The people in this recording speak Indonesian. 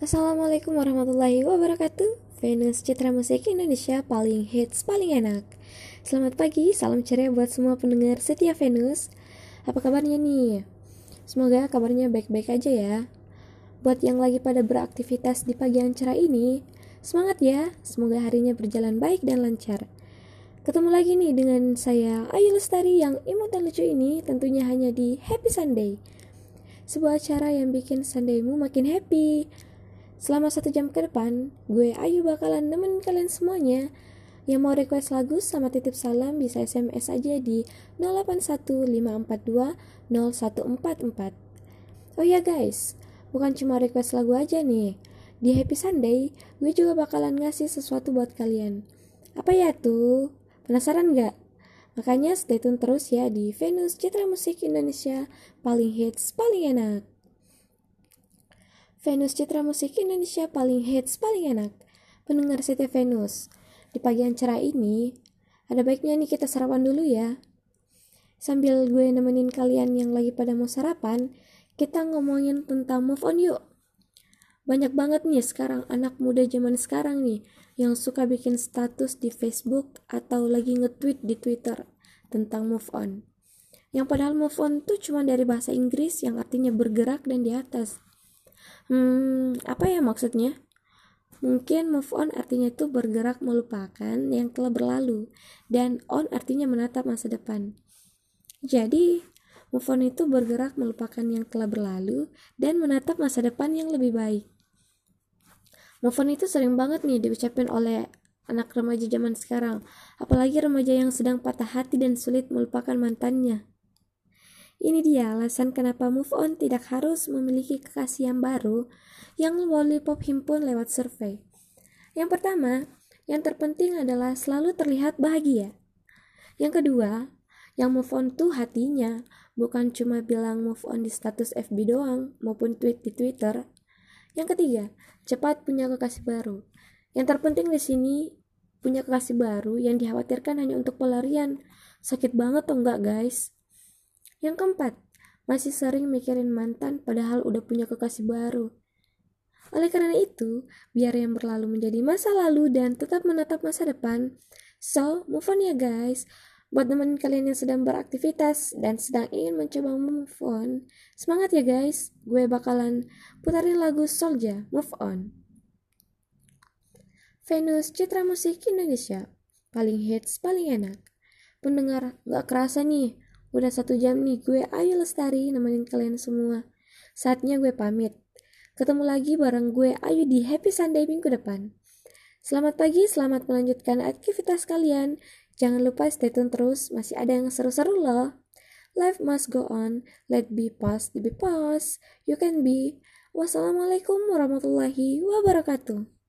Assalamualaikum warahmatullahi wabarakatuh. Venus Citra Musik Indonesia paling hits, paling enak. Selamat pagi, salam ceria buat semua pendengar setia Venus. Apa kabarnya nih? Semoga kabarnya baik-baik aja ya. Buat yang lagi pada beraktivitas di pagi yang cerah ini Semangat ya, semoga harinya berjalan baik dan lancar. Ketemu lagi nih dengan saya Ayu Lestari yang imut dan lucu ini tentunya hanya di Happy Sunday. Sebuah acara yang bikin Sundaymu makin happy. Selama satu jam ke depan, gue Ayu bakalan nemenin kalian semuanya. Yang mau request lagu sama titip salam bisa SMS aja di 0815420144. Oh ya guys, bukan cuma request lagu aja nih. Di Happy Sunday, gue juga bakalan ngasih sesuatu buat kalian. Apa ya tuh? Penasaran gak? Makanya stay tune terus ya di Venus Citra Musik Indonesia paling hits, paling enak. Venus Citra Musik Indonesia paling hits, paling enak. Pendengar setia Venus, di pagi yang cerah ini, ada baiknya nih kita sarapan dulu ya. Sambil gue nemenin kalian yang lagi pada mau sarapan, kita ngomongin tentang move on yuk. Banyak banget nih sekarang anak muda zaman sekarang nih yang suka bikin status di Facebook atau lagi nge-tweet di Twitter tentang move on. Yang padahal move on tuh cuma dari bahasa Inggris yang artinya bergerak dan di atas. Hmm, apa ya maksudnya? Mungkin move on artinya itu bergerak melupakan yang telah berlalu dan on artinya menatap masa depan. Jadi, move on itu bergerak melupakan yang telah berlalu dan menatap masa depan yang lebih baik. Move on itu sering banget nih diucapin oleh anak remaja zaman sekarang, apalagi remaja yang sedang patah hati dan sulit melupakan mantannya. Ini dia alasan kenapa move on tidak harus memiliki kekasih yang baru yang Lollipop himpun lewat survei. Yang pertama, yang terpenting adalah selalu terlihat bahagia. Yang kedua, yang move on tuh hatinya, bukan cuma bilang move on di status FB doang maupun tweet di Twitter, yang ketiga, cepat punya kekasih baru. Yang terpenting di sini punya kekasih baru yang dikhawatirkan hanya untuk pelarian. Sakit banget tuh enggak, guys? Yang keempat, masih sering mikirin mantan padahal udah punya kekasih baru. Oleh karena itu, biar yang berlalu menjadi masa lalu dan tetap menatap masa depan. So, move on ya guys. Buat teman kalian yang sedang beraktivitas dan sedang ingin mencoba move on, semangat ya guys. Gue bakalan putarin lagu Solja, Move On. Venus Citra Musik Indonesia, paling hits, paling enak. Pendengar, gak kerasa nih, udah satu jam nih gue Ayu Lestari nemenin kalian semua. Saatnya gue pamit. Ketemu lagi bareng gue Ayu di Happy Sunday minggu depan. Selamat pagi, selamat melanjutkan aktivitas kalian. Jangan lupa stay tune terus, masih ada yang seru-seru loh. Life must go on, let be past, be past, you can be. Wassalamualaikum warahmatullahi wabarakatuh.